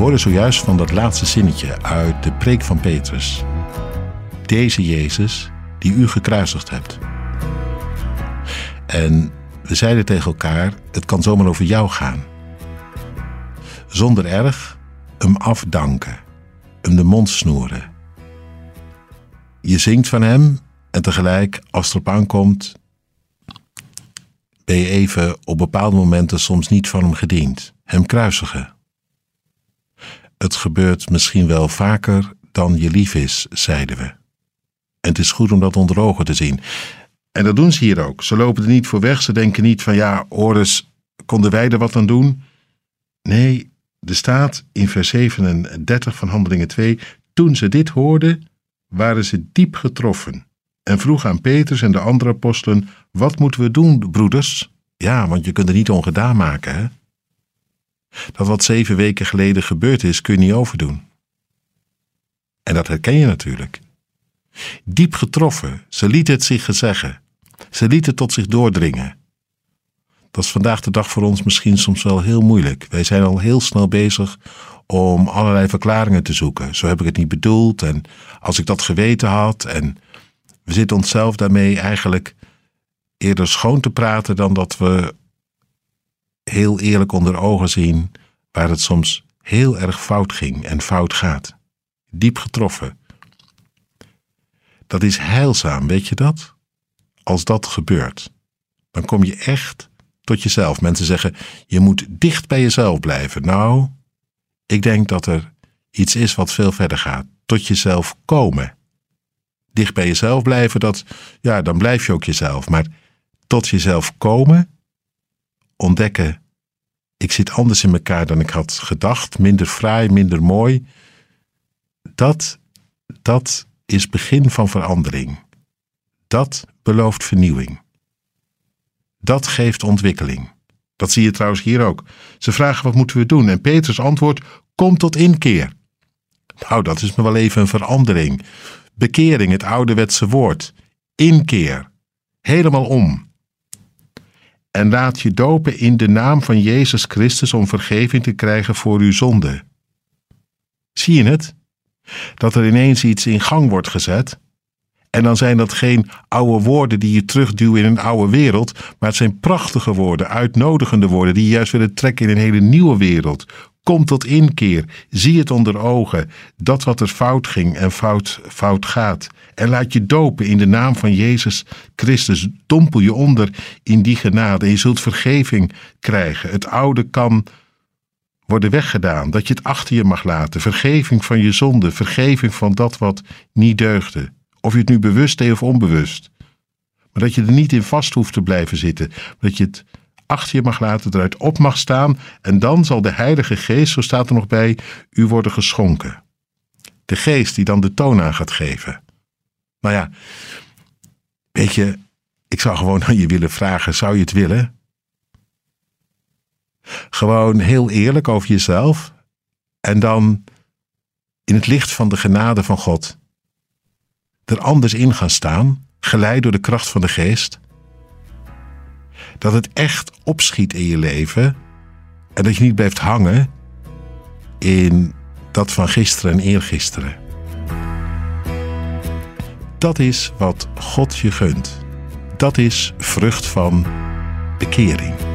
hoorde zojuist van dat laatste zinnetje uit de preek van Petrus. Deze Jezus die u gekruisigd hebt. En we zeiden tegen elkaar: het kan zomaar over jou gaan. Zonder erg hem afdanken, hem de mond snoeren. Je zingt van hem en tegelijk, als het erop aankomt, ben je even op bepaalde momenten soms niet van hem gediend. Hem kruisigen. Het gebeurt misschien wel vaker dan je lief is, zeiden we. En het is goed om dat onder ogen te zien. En dat doen ze hier ook. Ze lopen er niet voor weg. Ze denken niet van ja, Ores, konden wij er wat aan doen? Nee, er staat in vers 37 van Handelingen 2: Toen ze dit hoorden, waren ze diep getroffen. En vroegen aan Petrus en de andere apostelen: Wat moeten we doen, broeders? Ja, want je kunt er niet ongedaan maken, hè? Dat wat zeven weken geleden gebeurd is, kun je niet overdoen. En dat herken je natuurlijk. Diep getroffen, ze lieten het zich gezeggen. Ze lieten het tot zich doordringen. Dat is vandaag de dag voor ons misschien soms wel heel moeilijk. Wij zijn al heel snel bezig om allerlei verklaringen te zoeken. Zo heb ik het niet bedoeld en als ik dat geweten had. En we zitten onszelf daarmee eigenlijk eerder schoon te praten dan dat we heel eerlijk onder ogen zien waar het soms heel erg fout ging en fout gaat. Diep getroffen. Dat is heilzaam, weet je dat? Als dat gebeurt, dan kom je echt tot jezelf. Mensen zeggen, je moet dicht bij jezelf blijven. Nou, ik denk dat er iets is wat veel verder gaat. Tot jezelf komen. Dicht bij jezelf blijven, dat, ja, dan blijf je ook jezelf. Maar tot jezelf komen, ontdekken, ik zit anders in elkaar dan ik had gedacht, minder fraai, minder mooi. Dat, dat is begin van verandering. Dat belooft vernieuwing. Dat geeft ontwikkeling. Dat zie je trouwens hier ook. Ze vragen wat moeten we doen en Petrus antwoordt: kom tot inkeer. Nou, dat is me wel even een verandering. Bekering, het ouderwetse woord. Inkeer. Helemaal om. En laat je dopen in de naam van Jezus Christus om vergeving te krijgen voor uw zonde. Zie je het? Dat er ineens iets in gang wordt gezet en dan zijn dat geen oude woorden die je terugduwen in een oude wereld, maar het zijn prachtige woorden, uitnodigende woorden die je juist willen trekken in een hele nieuwe wereld. Kom tot inkeer, zie het onder ogen, dat wat er fout ging en fout, fout gaat. En laat je dopen in de naam van Jezus Christus. Dompel je onder in die genade en je zult vergeving krijgen. Het oude kan worden weggedaan, dat je het achter je mag laten. Vergeving van je zonde, vergeving van dat wat niet deugde. Of je het nu bewust deed of onbewust. Maar dat je er niet in vast hoeft te blijven zitten. Dat je het achter je mag laten, eruit op mag staan. En dan zal de Heilige Geest, zo staat er nog bij, u worden geschonken. De Geest die dan de toon aan gaat geven. Nou ja, weet je, ik zou gewoon aan je willen vragen: zou je het willen? Gewoon heel eerlijk over jezelf. En dan in het licht van de genade van God er anders in gaan staan, geleid door de kracht van de geest. Dat het echt opschiet in je leven en dat je niet blijft hangen in dat van gisteren en eergisteren. Dat is wat God je gunt. Dat is vrucht van bekering.